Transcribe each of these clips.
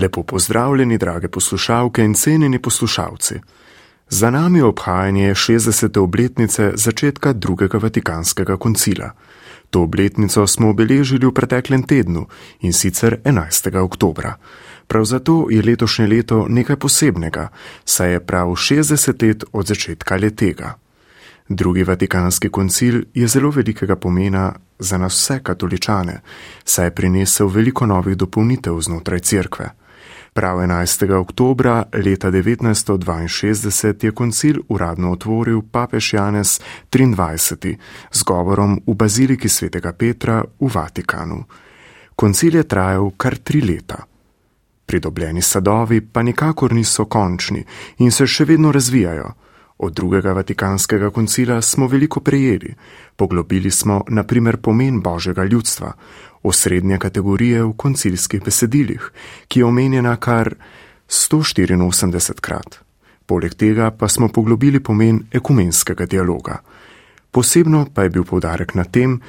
Lepo pozdravljeni, drage poslušalke in cenjeni poslušalci. Za nami je obhajanje 60. obletnice začetka drugega vatikanskega koncila. To obletnico smo obeležili v preteklem tednu in sicer 11. oktobra. Prav zato je letošnje leto nekaj posebnega, saj je prav 60 let od začetka letega. Drugi vatikanski koncil je zelo velikega pomena za nas vse katoličane, saj je prinesel veliko novih dopolnitev znotraj cerkve. Prav 11. oktober leta 1962 je koncil uradno otvoril papež Janez 23. z govorom v baziliki svetega Petra v Vatikanu. Koncil je trajal kar tri leta. Pridobljeni sadovi pa nikakor niso končni in se še vedno razvijajo. Od drugega vatikanskega koncila smo veliko prejeli, poglobili smo naprimer pomen božjega ljudstva, osrednje kategorije v koncilskih besedilih, ki je omenjena kar 184 krat. Poleg tega pa smo poglobili pomen ekumenskega dialoga. Posebno pa je bil povdarek na tem,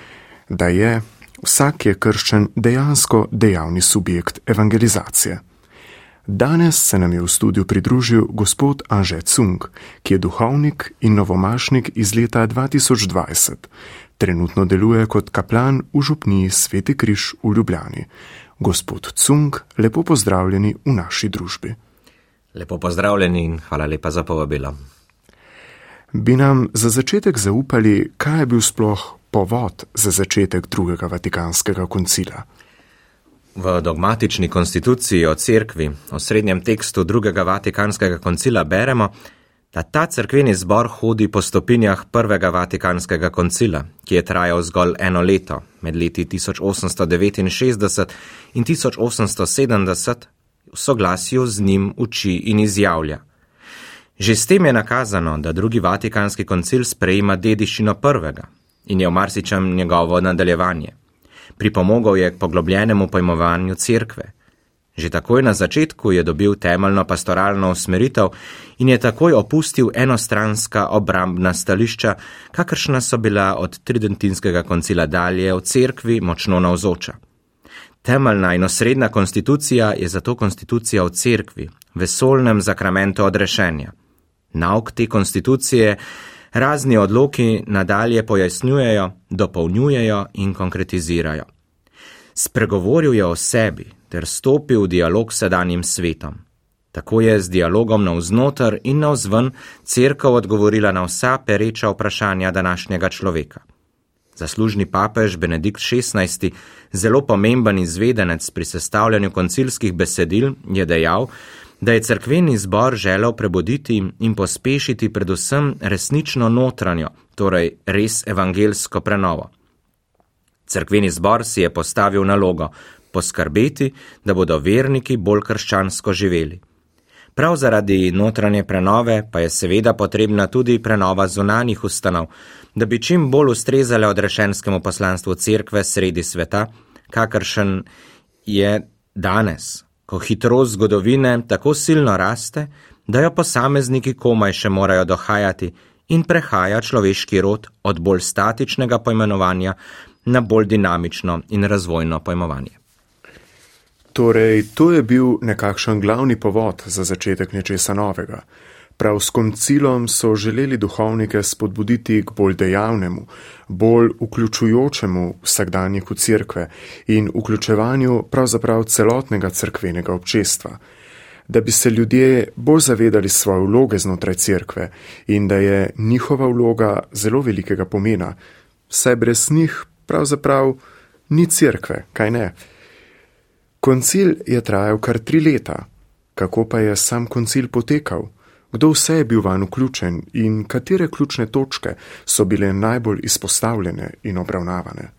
da je vsak je krščen dejansko dejavni subjekt evangelizacije. Danes se nam je v studiu pridružil gospod Anže Cung, ki je duhovnik in novomašnik iz leta 2020. Trenutno deluje kot kaplan v župniji Sveti Križ v Ljubljani. Gospod Cung, lepo pozdravljeni v naši družbi. Lepo pozdravljeni in hvala lepa za povabilo. Bi nam za začetek zaupali, kaj je bil sploh povod za začetek drugega vatikanskega koncila? V dogmatični konstituciji o cerkvi, o srednjem tekstu drugega vatikanskega koncila, beremo, da ta cerkveni zbor hodi po stopinjah prvega vatikanskega koncila, ki je trajal zgolj eno leto, med leti 1869 in 1870, v soglasju z njim uči in izjavlja. Že s tem je nakazano, da drugi vatikanski koncil sprejema dediščino prvega in je v marsičem njegovo nadaljevanje pripomogel je k poglobljenemu pojmovanju cerkve. Že takoj na začetku je dobil temeljno pastoralno usmeritev in je takoj opustil enostranska obrambna stališča, kakršna so bila od tridentinskega koncila dalje v cerkvi močno navzoča. Temeljna in osrednja konstitucija je zato konstitucija v cerkvi, vesolnem zakramentu odrešenja. Nauk te konstitucije razni odloki nadalje pojasnjujejo, dopolnjujejo in konkretizirajo. Spregovoril je o sebi ter stopil v dialog s sedanjim svetom. Tako je z dialogom navznoter in navzven crkva odgovorila na vsa pereča vprašanja današnjega človeka. Zaslužni papež Benedikt XVI, zelo pomemben izvedenec pri sestavljanju koncilskih besedil, je dejal, da je crkveni zbor želel prebuditi in pospešiti predvsem resnično notranjo, torej res evangelsko prenovo. Crkveni zbor si je postavil nalogo poskrbeti, da bodo verniki bolj krščansko živeli. Prav zaradi notranje prenove pa je seveda potrebna tudi prenova zunanjih ustanov, da bi čim bolj ustrezale odrešenskemu poslanstvu cerkve sredi sveta, kakršen je danes ko hitrost zgodovine tako silno raste, da jo posamezniki komaj še morajo dohajati in prehaja človeški rod od bolj statičnega pojmenovanja na bolj dinamično in razvojno pojmovanje. Torej, to je bil nekakšen glavni povod za začetek nečesa novega. Prav s koncilom so želeli duhovnike spodbuditi k bolj dejavnemu, bolj vključujočemu vsakdanjiku cerkve in vključevanju pravzaprav celotnega cerkvenega občestva, da bi se ljudje bolj zavedali svoje vloge znotraj cerkve in da je njihova vloga zelo velikega pomena, saj brez njih pravzaprav ni cerkve, kaj ne. Koncil je trajal kar tri leta. Kako pa je sam koncil potekal? Kdo vse je bil van vključen in katere ključne točke so bile najbolj izpostavljene in obravnavane?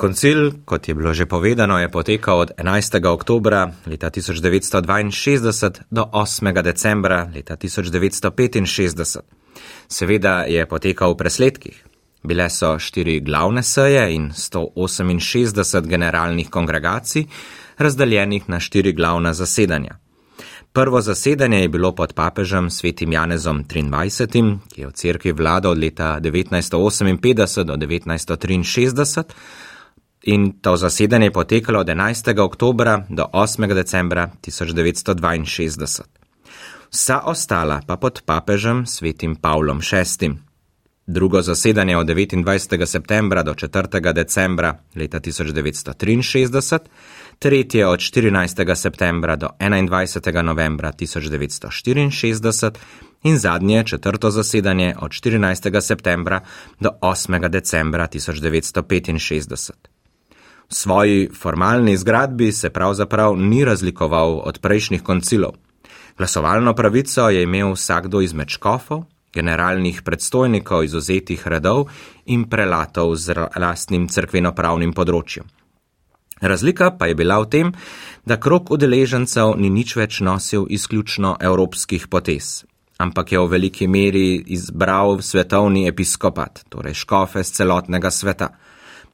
Koncil, kot je bilo že povedano, je potekal od 11. oktobra leta 1962 do 8. decembra leta 1965. Seveda je potekal v presledkih. Bile so štiri glavne seje in 168 generalnih kongregacij, razdeljenih na štiri glavna zasedanja. Prvo zasedanje je bilo pod papežem svetim Janezom 23., ki je v cerkvi vladal od leta 1958 do 1963. in to zasedanje je potekalo od 11. oktobra do 8. decembra 1962. Vsa ostala pa pod papežem svetim Pavlom VI. Drugo zasedanje od 29. septembra do 4. decembra leta 1963, tretje od 14. septembra do 21. novembra 1964 in zadnje četrto zasedanje od 14. septembra do 8. decembra 1965. V svoji formalni zgradbi se pravzaprav ni razlikoval od prejšnjih koncilov. Glasovalno pravico je imel vsakdo izmed škofov, generalnih predstojnikov izuzetih redov in prelatov z lastnim crkvenopravnim področjem. Razlika pa je bila v tem, da krok udeležencev ni nič več nosil izključno evropskih potez, ampak je v veliki meri izbral svetovni episkopat, torej škofe z celotnega sveta.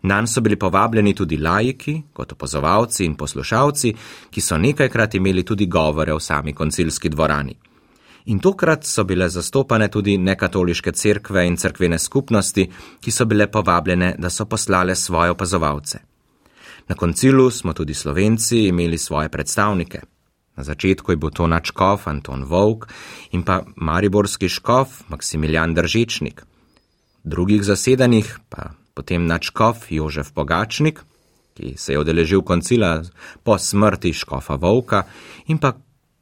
Nan so bili povabljeni tudi laiki, kot opozovalci in poslušalci, ki so nekajkrat imeli tudi govore v sami koncilski dvorani. In tokrat so bile zastopane tudi nekatoliške cerkve in cerkvene skupnosti, ki so bile povabljene, da so poslale svoje opazovalce. Na koncilu smo tudi slovenci imeli svoje predstavnike. Na začetku je bil to načkov Anton Volk in pa mariborski škof Maksimilijan Držečnik. V drugih zasedanjih pa potem načkov Jožef Pogačnik, ki se je odeležil koncila po smrti škofa Volka in pa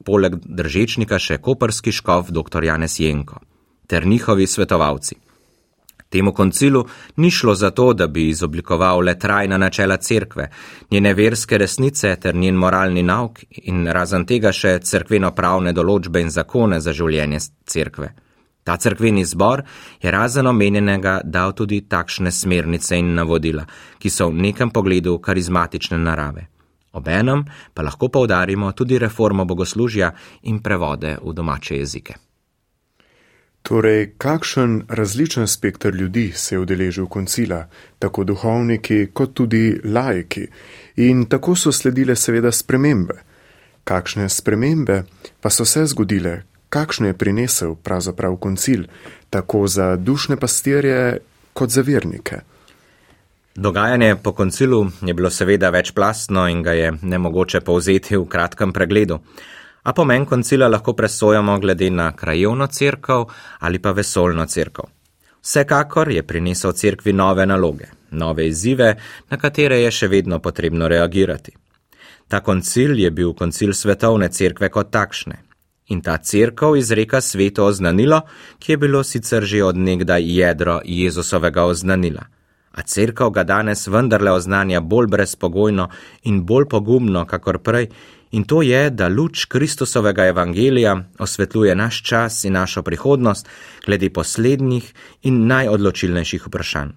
poleg Držečnika še koperski škof dr. Janez Jenko ter njihovi svetovalci. Temu koncilu ni šlo za to, da bi izoblikoval le trajna načela cerkve, njene verske resnice ter njen moralni nauk in razen tega še cerkveno-pravne določbe in zakone za življenje cerkve. Ta cerkveni zbor je razen omenjenega dal tudi takšne smernice in navodila, ki so v nekem pogledu karizmatične narave. Obenem pa lahko povdarimo tudi reformo bogoslužja in prevode v domače jezike. Torej, kakšen različen spektr ljudi se je udeležil koncila, tako duhovniki kot tudi laiki, in tako so sledile seveda spremembe. Kakšne spremembe pa so se zgodile, kakšne je prinesel pravzaprav koncil, tako za dušne pastirje kot za vernike. Dogajanje po koncilu je bilo seveda večplastno in ga je nemogoče povzeti v kratkem pregledu a pomen koncila lahko presojamo glede na krajevno crkv ali pa vesolno crkv. Vsekakor je prinesel crkvi nove naloge, nove izzive, na katere je še vedno potrebno reagirati. Ta koncil je bil koncil svetovne cerkve kot takšne. In ta crkv izreka sveto oznanilo, ki je bilo sicer že odnegdaj jedro Jezusovega oznanila. A crkv ga danes vendarle oznanja bolj brezpogojno in bolj pogumno, kakor prej, in to je, da luč Kristusovega evangelija osvetljuje naš čas in našo prihodnost glede poslednjih in najodločilnejših vprašanj.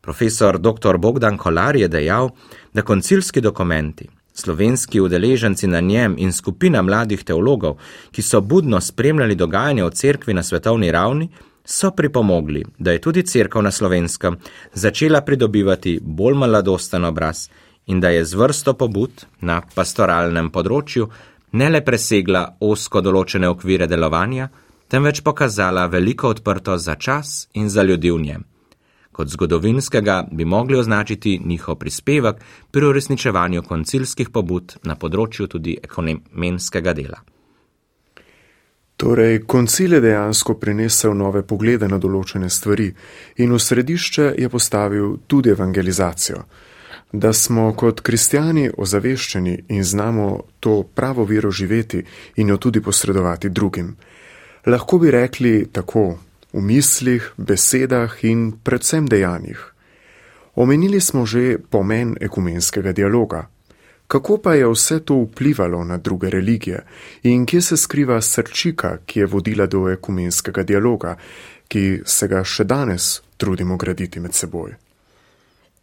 Profesor dr. Bogdan Kolar je dejal, da koncilski dokumenti, slovenski udeleženci na njem in skupina mladih teologov, ki so budno spremljali dogajanje v cerkvi na svetovni ravni, so pripomogli, da je tudi cerkev na slovenskem začela pridobivati bolj mladosten obraz in da je z vrsto pobud na pastoralnem področju ne le presegla osko določene okvire delovanja, temveč pokazala veliko odprtost za čas in za ljudi v njem. Kot zgodovinskega bi mogli označiti njihov prispevek pri uresničevanju koncilskih pobud na področju tudi ekonomskega dela. Torej, koncil je dejansko prinesel nove poglede na določene stvari in v središče je postavil tudi evangelizacijo da smo kot kristijani ozaveščeni in znamo to pravo vero živeti in jo tudi posredovati drugim. Lahko bi rekli tako v mislih, besedah in predvsem dejanjih. Omenili smo že pomen ekumenskega dialoga. Kako pa je vse to vplivalo na druge religije in kje se skriva srčika, ki je vodila do ekumenskega dialoga, ki se ga še danes trudimo graditi med seboj?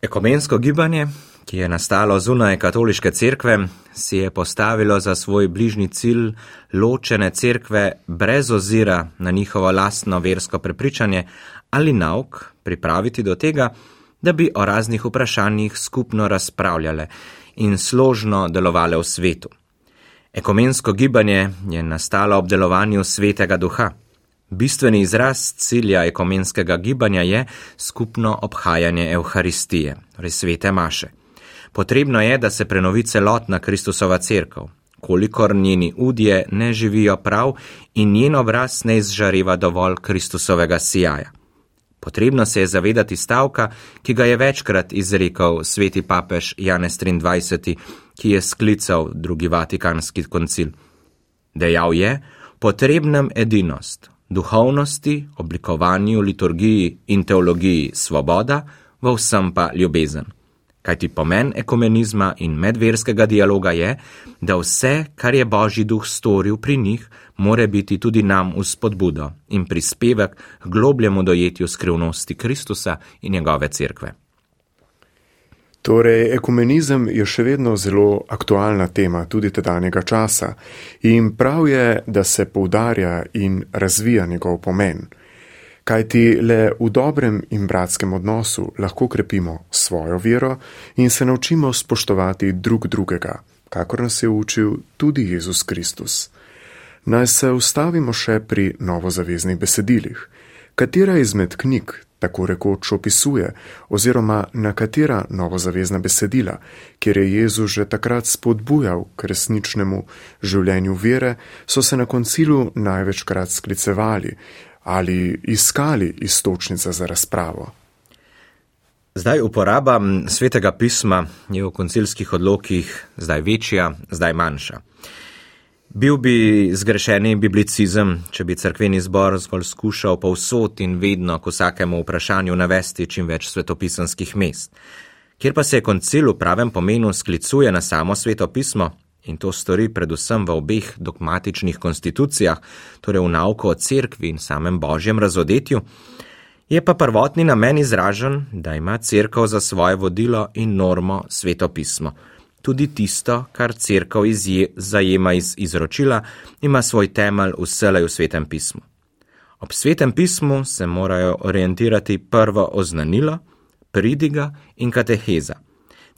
Ekumensko gibanje, ki je nastalo zunaj katoliške cerkve, si je postavilo za svoj bližnji cilj ločene cerkve brez ozira na njihovo lastno versko prepričanje ali nauk pripraviti do tega, da bi o raznih vprašanjih skupno razpravljale in složno delovale v svetu. Ekumensko gibanje je nastalo ob delovanju svetega duha. Bistveni izraz cilja ekomenskega gibanja je skupno obhajanje Euharistije, torej svete maše. Potrebno je, da se prenovi celotna Kristusova crkva, kolikor njeni udje ne živijo prav in njen obraz ne izžareva dovolj Kristusovega sijaja. Potrebno se je zavedati stavka, ki ga je večkrat izrekel sveti papež Janez 23., ki je sklical drugi vatikanski koncil. Dejal je, potrebnem edinost, duhovnosti, oblikovanju, liturgiji in teologiji svoboda, v vsem pa ljubezen. Kajti pomen ekumenizma in medverskega dialoga je, da vse, kar je Božji duh storil pri njih, more biti tudi nam v spodbudo in prispevek k globljemu dojetju skrivnosti Kristusa in njegove cerkve. Torej, ekumenizem je še vedno zelo aktualna tema tudi tedanjega časa in prav je, da se poudarja in razvija njegov pomen. Kajti le v dobrem in bratskem odnosu lahko krepimo svojo vero in se naučimo spoštovati drug drugega, kakor nas je učil tudi Jezus Kristus. Naj se ustavimo še pri novozaveznih besedilih. Katera izmed knjig tako rekoč opisuje, oziroma na katera novozavezna besedila, kjer je Jezus že takrat spodbujal k resničnemu življenju vere, so se na koncilu največkrat sklicevali ali iskali istočnice za razpravo. Zdaj uporaba svetega pisma je v koncilskih odlokih zdaj večja, zdaj manjša. Bil bi zgrešeni biblicizem, če bi crkveni zbor zgolj skušal povsod in vedno k vsakemu vprašanju navesti čim več svetopisanskih mest. Kjer pa se koncil v pravem pomenu sklicuje na samo svetopismo in to stori predvsem v obeh dogmatičnih konstitucijah, torej v nauko o cerkvi in samem božjem razodetju, je pa prvotni namen izražen, da ima cerkev za svoje vodilo in normo svetopismo tudi tisto, kar crkav zajema iz izročila, ima svoj temelj vselej v svetem pismu. Ob svetem pismu se morajo orientirati prvo oznanilo, pridiga in kateheza.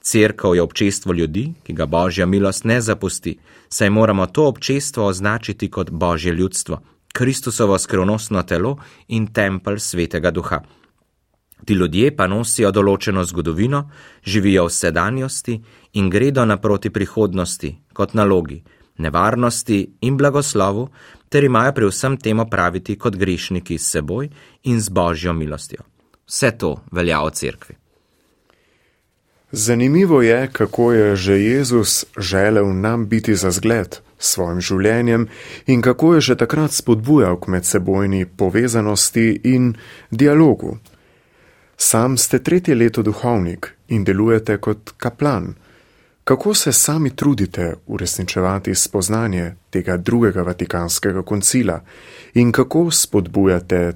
Cerkev je občestvo ljudi, ki ga božja milost ne zapusti, saj moramo to občestvo označiti kot božje ljudstvo, Kristusovo skrivnostno telo in tempelj svetega duha. Ti ljudje pa nosijo določeno zgodovino, živijo v sedanjosti in gredo naproti prihodnosti kot nalogi, nevarnosti in blagoslovu, ter imajo pri vsem tem opraviti kot grešniki s seboj in z božjo milostjo. Vse to velja o cerkvi. Zanimivo je, kako je že Jezus želel nam biti za zgled s svojim življenjem in kako je že takrat spodbujal k medsebojni povezanosti in dialogu. Sam ste tretje leto duhovnik in delujete kot kaplan. Kako se sami trudite uresničevati spoznanje tega drugega vatikanskega koncila in kako spodbujate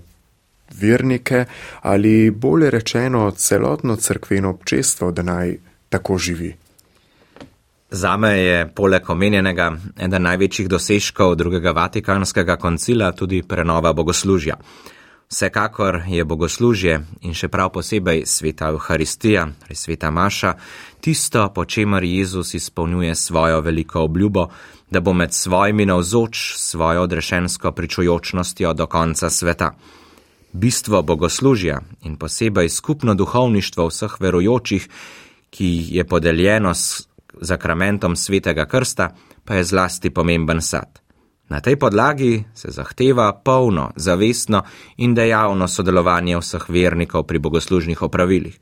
vernike ali bolje rečeno celotno crkveno občestvo, da naj tako živi? Zame je poleg omenjenega eden največjih dosežkov drugega vatikanskega koncila tudi prenova bogoslužja. Vsekakor je bogoslužje in še prav posebej sveta Euharistija ali sveta Maša tisto, po čemer Jezus izpolnjuje svojo veliko obljubo, da bo med svojimi navzoč svojo odrešensko pričujočnostjo do konca sveta. Bistvo bogoslužja in posebej skupno duhovništvo vseh verujočih, ki je podeljeno s zakramentom svetega krsta, pa je zlasti pomemben sad. Na tej podlagi se zahteva polno, zavestno in dejavno sodelovanje vseh vernikov pri bogoslužnih opravilih.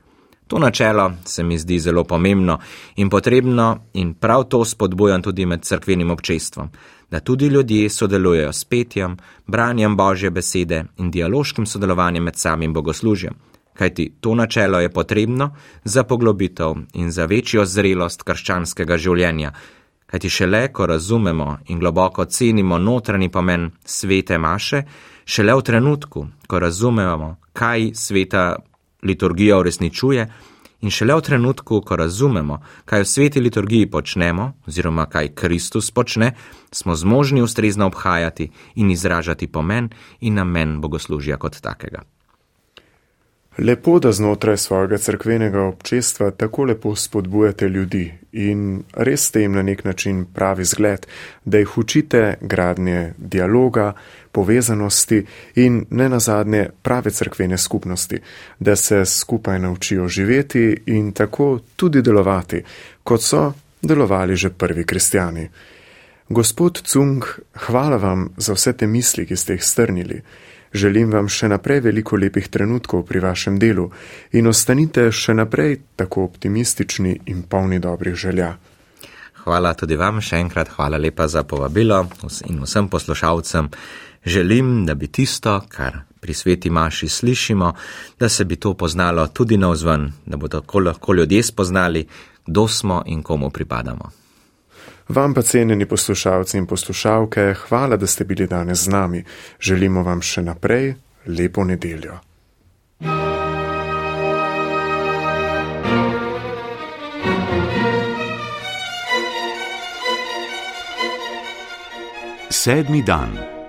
To načelo se mi zdi zelo pomembno in potrebno in prav to spodbujam tudi med crkvenim občestvom, da tudi ljudje sodelujejo s petjem, branjem Božje besede in dialoškim sodelovanjem med samim bogoslužjem, kajti to načelo je potrebno za poglobitev in za večjo zrelost krščanskega življenja, kajti šele, ko razumemo in globoko cenimo notranji pomen svete maše, šele v trenutku, ko razumemo, kaj sveta liturgija uresničuje, in šele v trenutku, ko razumemo, kaj v sveti liturgiji počnemo, oziroma kaj Kristus počne, smo zmožni ustrezno obhajati in izražati pomen in namen bogoslužja kot takega. Lepo, da znotraj svojega crkvenega občestva tako lepo spodbujate ljudi in res ste jim na nek način pravi zgled, da jih učite gradnje dialoga, povezanosti in ne nazadnje prave crkvene skupnosti, da se skupaj naučijo živeti in tako tudi delovati, kot so delovali že prvi kristijani. Gospod Cung, hvala vam za vse te misli, ki ste jih strnili. Želim vam še naprej veliko lepih trenutkov pri vašem delu in ostanite še naprej tako optimistični in polni dobrih želja. Hvala tudi vam, še enkrat hvala lepa za povabilo in vsem poslušalcem. Želim, da bi tisto, kar pri sveti maši slišimo, da se bi to poznalo tudi na vzven, da bodo lahko ljudje spoznali, kdo smo in komu pripadamo. Vam pa cenjeni poslušalci in poslušalke, hvala, da ste bili danes z nami. Želimo vam še naprej lepo nedeljo. Sedmi dan.